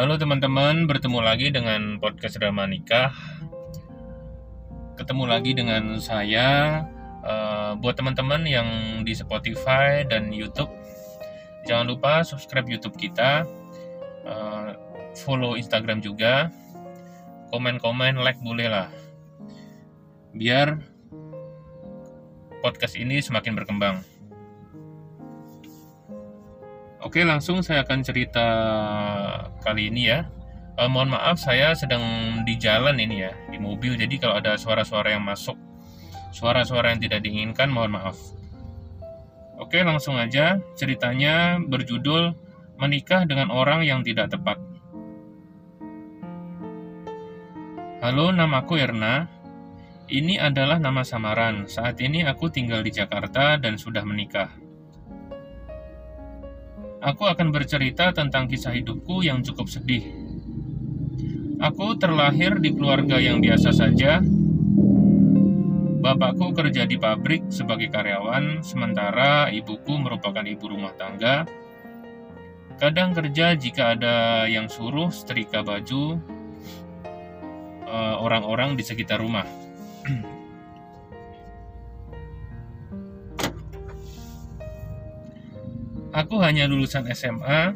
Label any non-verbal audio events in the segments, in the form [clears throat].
Halo teman-teman, bertemu lagi dengan podcast drama nikah. Ketemu lagi dengan saya. Uh, buat teman-teman yang di Spotify dan YouTube, jangan lupa subscribe YouTube kita, uh, follow Instagram juga, komen-komen, like boleh lah, biar podcast ini semakin berkembang. Oke, langsung saya akan cerita kali ini ya. Eh, mohon maaf, saya sedang di jalan ini ya, di mobil. Jadi kalau ada suara-suara yang masuk, suara-suara yang tidak diinginkan, mohon maaf. Oke, langsung aja. Ceritanya berjudul Menikah dengan Orang yang Tidak Tepat. Halo, namaku Erna. Ini adalah nama samaran. Saat ini aku tinggal di Jakarta dan sudah menikah. Aku akan bercerita tentang kisah hidupku yang cukup sedih. Aku terlahir di keluarga yang biasa saja. Bapakku kerja di pabrik sebagai karyawan, sementara ibuku merupakan ibu rumah tangga. Kadang kerja jika ada yang suruh setrika baju eh, orang-orang di sekitar rumah. [clears throat] Aku hanya lulusan SMA.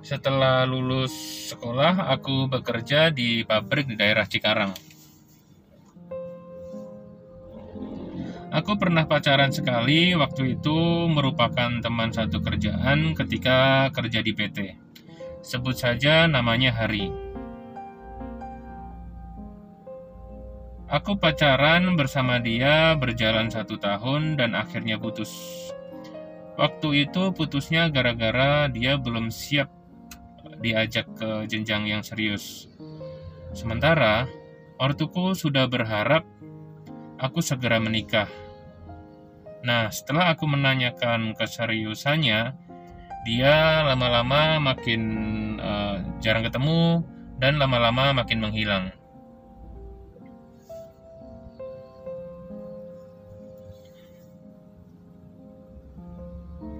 Setelah lulus sekolah, aku bekerja di pabrik di daerah Cikarang. Aku pernah pacaran sekali, waktu itu merupakan teman satu kerjaan ketika kerja di PT. Sebut saja namanya Hari. Aku pacaran bersama dia berjalan satu tahun dan akhirnya putus. Waktu itu putusnya gara-gara dia belum siap diajak ke jenjang yang serius. Sementara, ortuku sudah berharap aku segera menikah. Nah, setelah aku menanyakan keseriusannya, dia lama-lama makin uh, jarang ketemu dan lama-lama makin menghilang.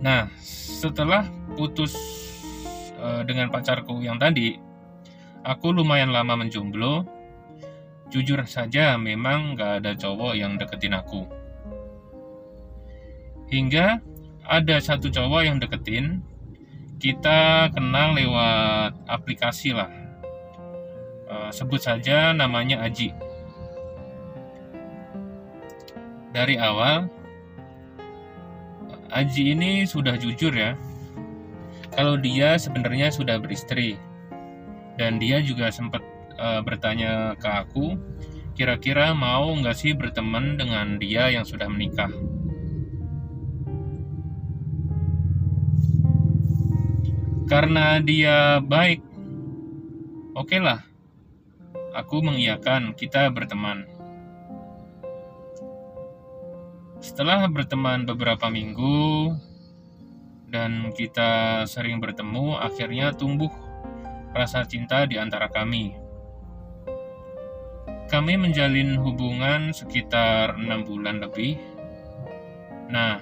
Nah, setelah putus uh, dengan pacarku yang tadi, aku lumayan lama menjomblo. Jujur saja, memang gak ada cowok yang deketin aku. Hingga ada satu cowok yang deketin, kita kenal lewat aplikasi lah. Uh, sebut saja namanya Aji. Dari awal, Aji ini sudah jujur ya. Kalau dia sebenarnya sudah beristri. Dan dia juga sempat uh, bertanya ke aku, kira-kira mau nggak sih berteman dengan dia yang sudah menikah. Karena dia baik, oke okay lah. Aku mengiyakan kita berteman. Setelah berteman beberapa minggu dan kita sering bertemu, akhirnya tumbuh rasa cinta di antara kami. Kami menjalin hubungan sekitar enam bulan lebih. Nah,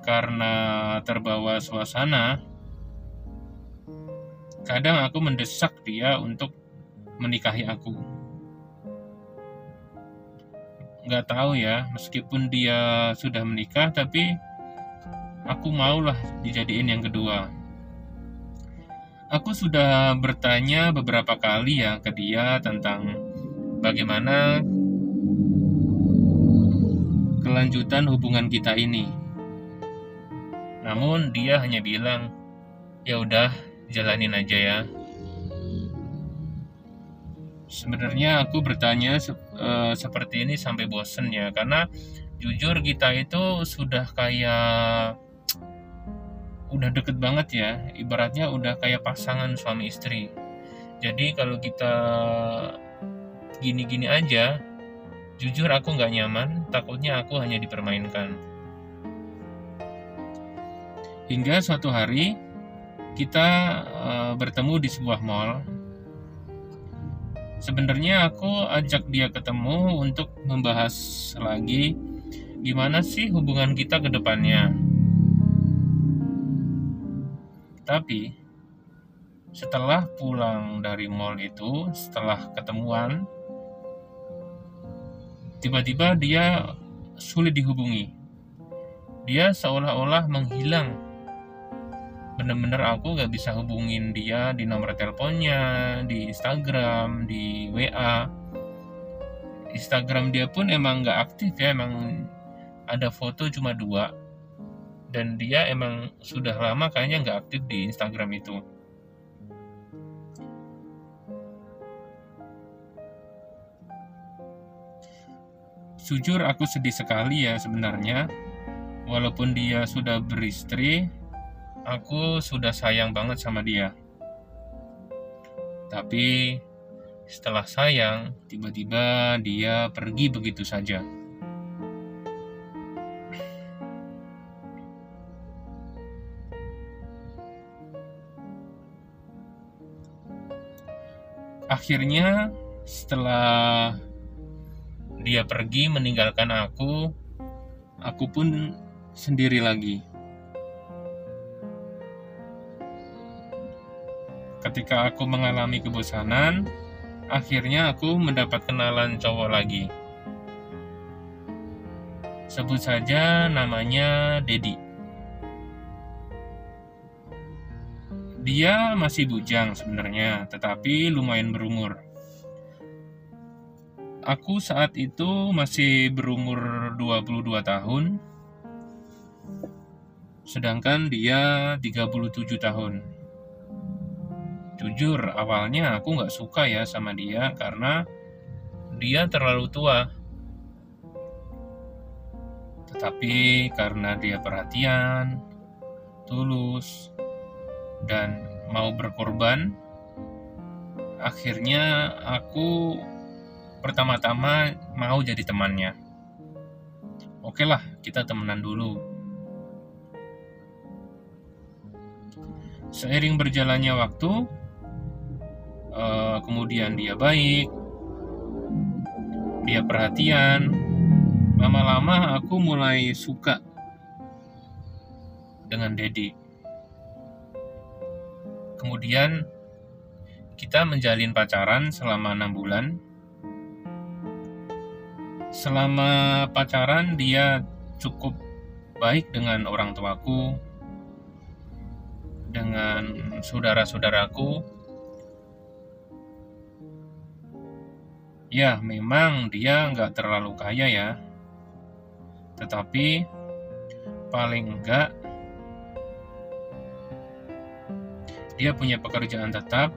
karena terbawa suasana, kadang aku mendesak dia untuk menikahi aku nggak tahu ya meskipun dia sudah menikah tapi aku maulah dijadiin yang kedua. Aku sudah bertanya beberapa kali ya ke dia tentang bagaimana kelanjutan hubungan kita ini. Namun dia hanya bilang ya udah jalanin aja ya. Sebenarnya aku bertanya se uh, seperti ini sampai bosen ya. Karena jujur kita itu sudah kayak udah deket banget ya. Ibaratnya udah kayak pasangan suami istri. Jadi kalau kita gini-gini aja jujur aku nggak nyaman. Takutnya aku hanya dipermainkan. Hingga suatu hari kita uh, bertemu di sebuah mall sebenarnya aku ajak dia ketemu untuk membahas lagi gimana sih hubungan kita ke depannya. Tapi setelah pulang dari mall itu, setelah ketemuan, tiba-tiba dia sulit dihubungi. Dia seolah-olah menghilang. Bener-bener aku gak bisa hubungin dia di nomor teleponnya, di Instagram, di WA. Instagram dia pun emang gak aktif ya, emang ada foto cuma dua. Dan dia emang sudah lama kayaknya gak aktif di Instagram itu. Jujur aku sedih sekali ya sebenarnya. Walaupun dia sudah beristri, aku sudah sayang banget sama dia. Tapi setelah sayang, tiba-tiba dia pergi begitu saja. Akhirnya, setelah dia pergi meninggalkan aku, aku pun sendiri lagi. Ketika aku mengalami kebosanan, akhirnya aku mendapat kenalan cowok lagi. Sebut saja namanya Dedi. Dia masih bujang sebenarnya, tetapi lumayan berumur. Aku saat itu masih berumur 22 tahun, sedangkan dia 37 tahun. Jujur, awalnya aku nggak suka ya sama dia karena dia terlalu tua. Tetapi karena dia perhatian, tulus, dan mau berkorban, akhirnya aku pertama-tama mau jadi temannya. Oke lah, kita temenan dulu. Seiring berjalannya waktu, uh, kemudian dia baik, dia perhatian. Lama-lama aku mulai suka dengan Dedi. Kemudian kita menjalin pacaran selama enam bulan selama pacaran dia cukup baik dengan orang tuaku, dengan saudara-saudaraku. Ya, memang dia nggak terlalu kaya ya, tetapi paling enggak dia punya pekerjaan tetap,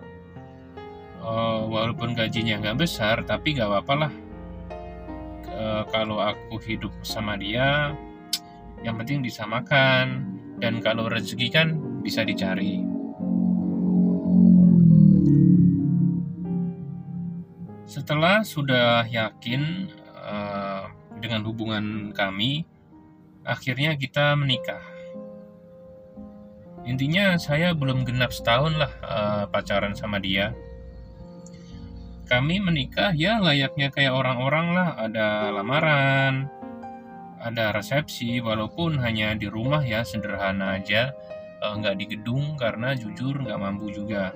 uh, walaupun gajinya nggak besar, tapi nggak apa-apa lah. E, kalau aku hidup sama dia yang penting bisa makan dan kalau rezeki kan bisa dicari setelah sudah yakin e, dengan hubungan kami akhirnya kita menikah. Intinya saya belum genap setahun lah e, pacaran sama dia. Kami menikah ya layaknya kayak orang-orang lah. Ada lamaran ada resepsi walaupun hanya di rumah ya sederhana aja. Nggak di gedung karena jujur nggak mampu juga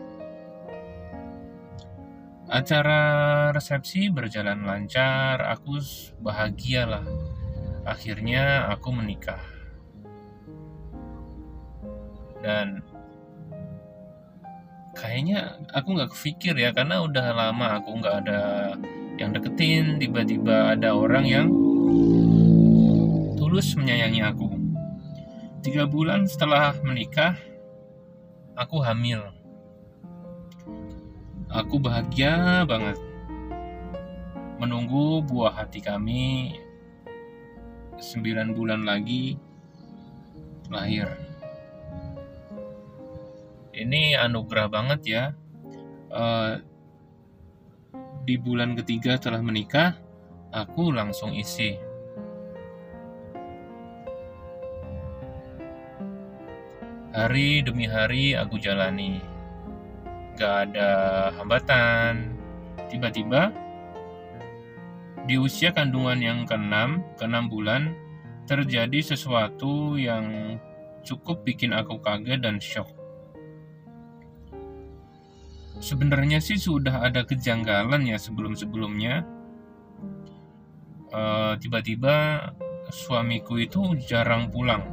acara resepsi berjalan lancar aku bahagia lah. Akhirnya aku menikah. Dan kayaknya aku nggak kepikir ya karena udah lama aku nggak ada yang deketin tiba-tiba ada orang yang tulus menyayangi aku. Tiga bulan setelah menikah aku hamil aku bahagia banget menunggu buah hati kami sembilan bulan lagi lahir ini anugerah banget ya. Uh, di bulan ketiga setelah menikah, aku langsung isi. Hari demi hari aku jalani. Gak ada hambatan. Tiba-tiba, di usia kandungan yang ke-6, ke-6 bulan, terjadi sesuatu yang cukup bikin aku kaget dan shock. Sebenarnya sih sudah ada kejanggalan ya sebelum-sebelumnya. Uh, tiba-tiba suamiku itu jarang pulang.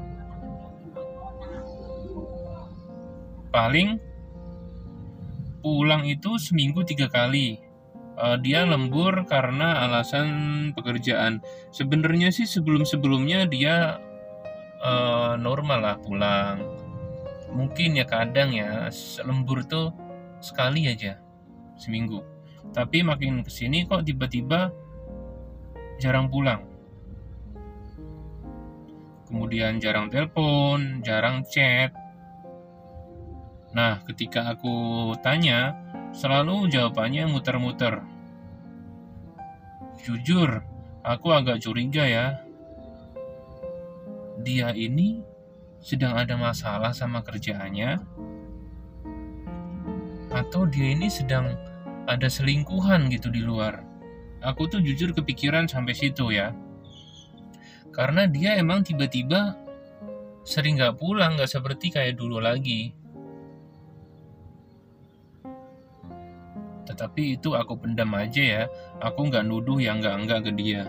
Paling pulang itu seminggu tiga kali. Uh, dia lembur karena alasan pekerjaan. Sebenarnya sih sebelum-sebelumnya dia uh, normal lah pulang. Mungkin ya kadang ya lembur tuh sekali aja seminggu. Tapi makin ke sini kok tiba-tiba jarang pulang. Kemudian jarang telepon jarang chat nah ketika aku tanya selalu jawabannya muter-muter jujur aku agak curiga ya dia ini sedang ada masalah sama kerjaannya atau dia ini sedang ada selingkuhan gitu di luar. Aku tuh jujur kepikiran sampai situ ya. Karena dia emang tiba-tiba sering gak pulang, gak seperti kayak dulu lagi. Tetapi itu aku pendam aja ya, aku gak nuduh yang gak-enggak ke dia.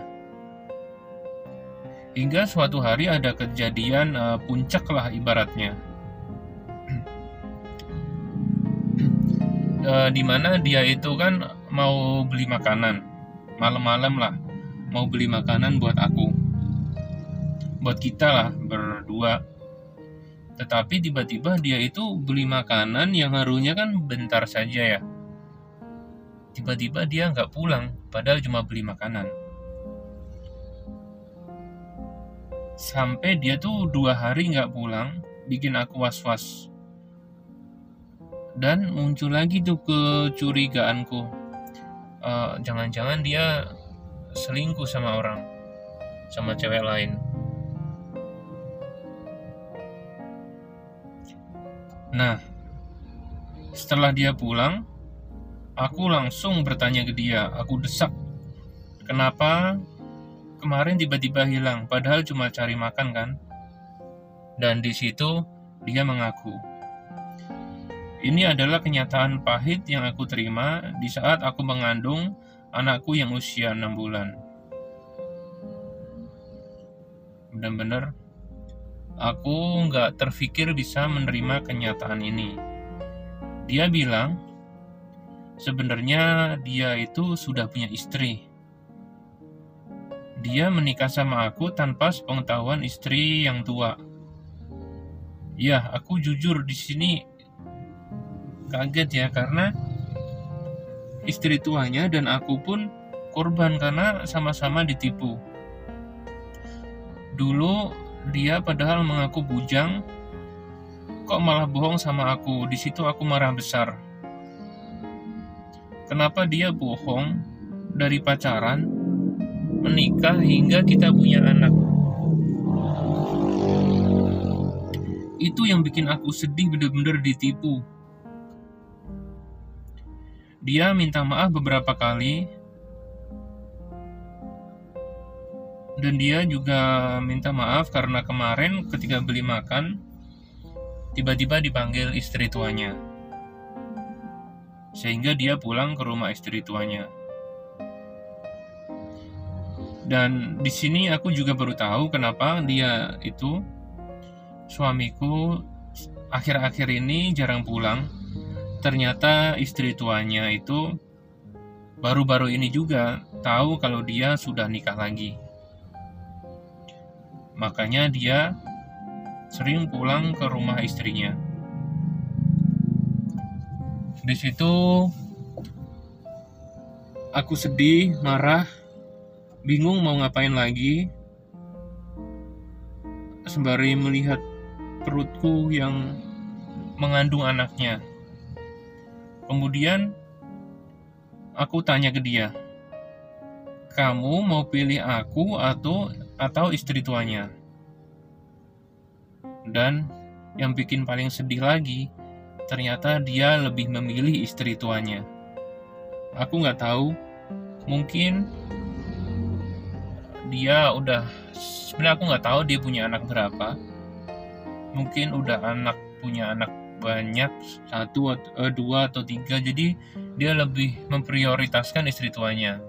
Hingga suatu hari ada kejadian uh, puncak lah ibaratnya. [clears throat] E, di mana dia itu kan mau beli makanan. Malam-malam lah mau beli makanan buat aku. Buat kita lah berdua. Tetapi tiba-tiba dia itu beli makanan yang harusnya kan bentar saja ya tiba-tiba dia nggak pulang padahal cuma beli makanan. Sampai dia tuh dua hari nggak pulang bikin aku was-was. Dan muncul lagi tuh kecurigaanku. Jangan jangan-jangan dia selingkuh sama orang sama cewek lain. Nah setelah dia pulang aku langsung bertanya ke dia. Aku desak. Kenapa kemarin tiba-tiba hilang? Padahal cuma cari makan kan? Dan di situ dia mengaku. Ini adalah kenyataan pahit yang aku terima di saat aku mengandung anakku yang usia 6 bulan. Benar-benar, aku nggak terfikir bisa menerima kenyataan ini. Dia bilang, sebenarnya dia itu sudah punya istri. Dia menikah sama aku tanpa sepengetahuan istri yang tua. Ya, aku jujur di sini kaget ya karena istri tuanya dan aku pun korban karena sama-sama ditipu. Dulu dia padahal mengaku bujang, kok malah bohong sama aku. Di situ aku marah besar. Kenapa dia bohong dari pacaran, menikah hingga kita punya anak? Itu yang bikin aku sedih bener-bener ditipu. Dia minta maaf beberapa kali, dan dia juga minta maaf karena kemarin ketika beli makan, tiba-tiba dipanggil istri tuanya, sehingga dia pulang ke rumah istri tuanya. Dan di sini aku juga baru tahu kenapa dia itu suamiku akhir-akhir ini jarang pulang ternyata istri tuanya itu baru-baru ini juga tahu kalau dia sudah nikah lagi. Makanya dia sering pulang ke rumah istrinya. Di situ aku sedih, marah, bingung mau ngapain lagi. Sembari melihat perutku yang mengandung anaknya. Kemudian aku tanya ke dia, "Kamu mau pilih aku atau atau istri tuanya?" Dan yang bikin paling sedih lagi, ternyata dia lebih memilih istri tuanya. Aku nggak tahu, mungkin dia udah sebenarnya aku nggak tahu dia punya anak berapa. Mungkin udah anak punya anak banyak satu atau eh, dua atau tiga. Jadi dia lebih memprioritaskan istri tuanya.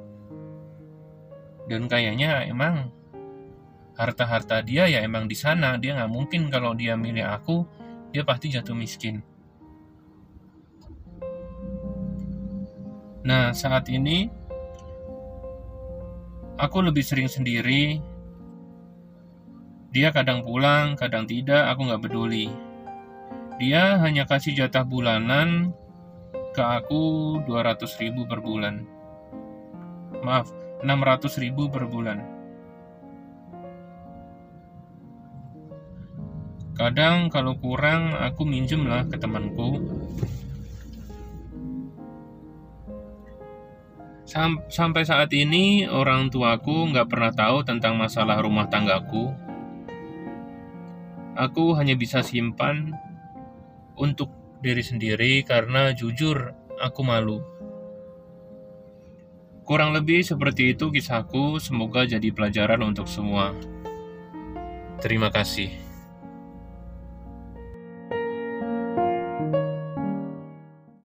Dan kayaknya emang harta-harta dia ya emang di sana. Dia nggak mungkin kalau dia milih aku dia pasti jatuh miskin nah saat ini aku lebih sering sendiri. Dia kadang pulang kadang tidak aku nggak peduli. Dia hanya kasih jatah bulanan ke aku 200 ribu per bulan. Maaf 600 ribu per bulan. Kadang kalau kurang aku minjem lah ke temanku. Sam sampai saat ini orang tuaku nggak pernah tahu tentang masalah rumah tanggaku. Aku hanya bisa simpan untuk diri sendiri karena jujur aku malu. Kurang lebih seperti itu kisahku, semoga jadi pelajaran untuk semua. Terima kasih.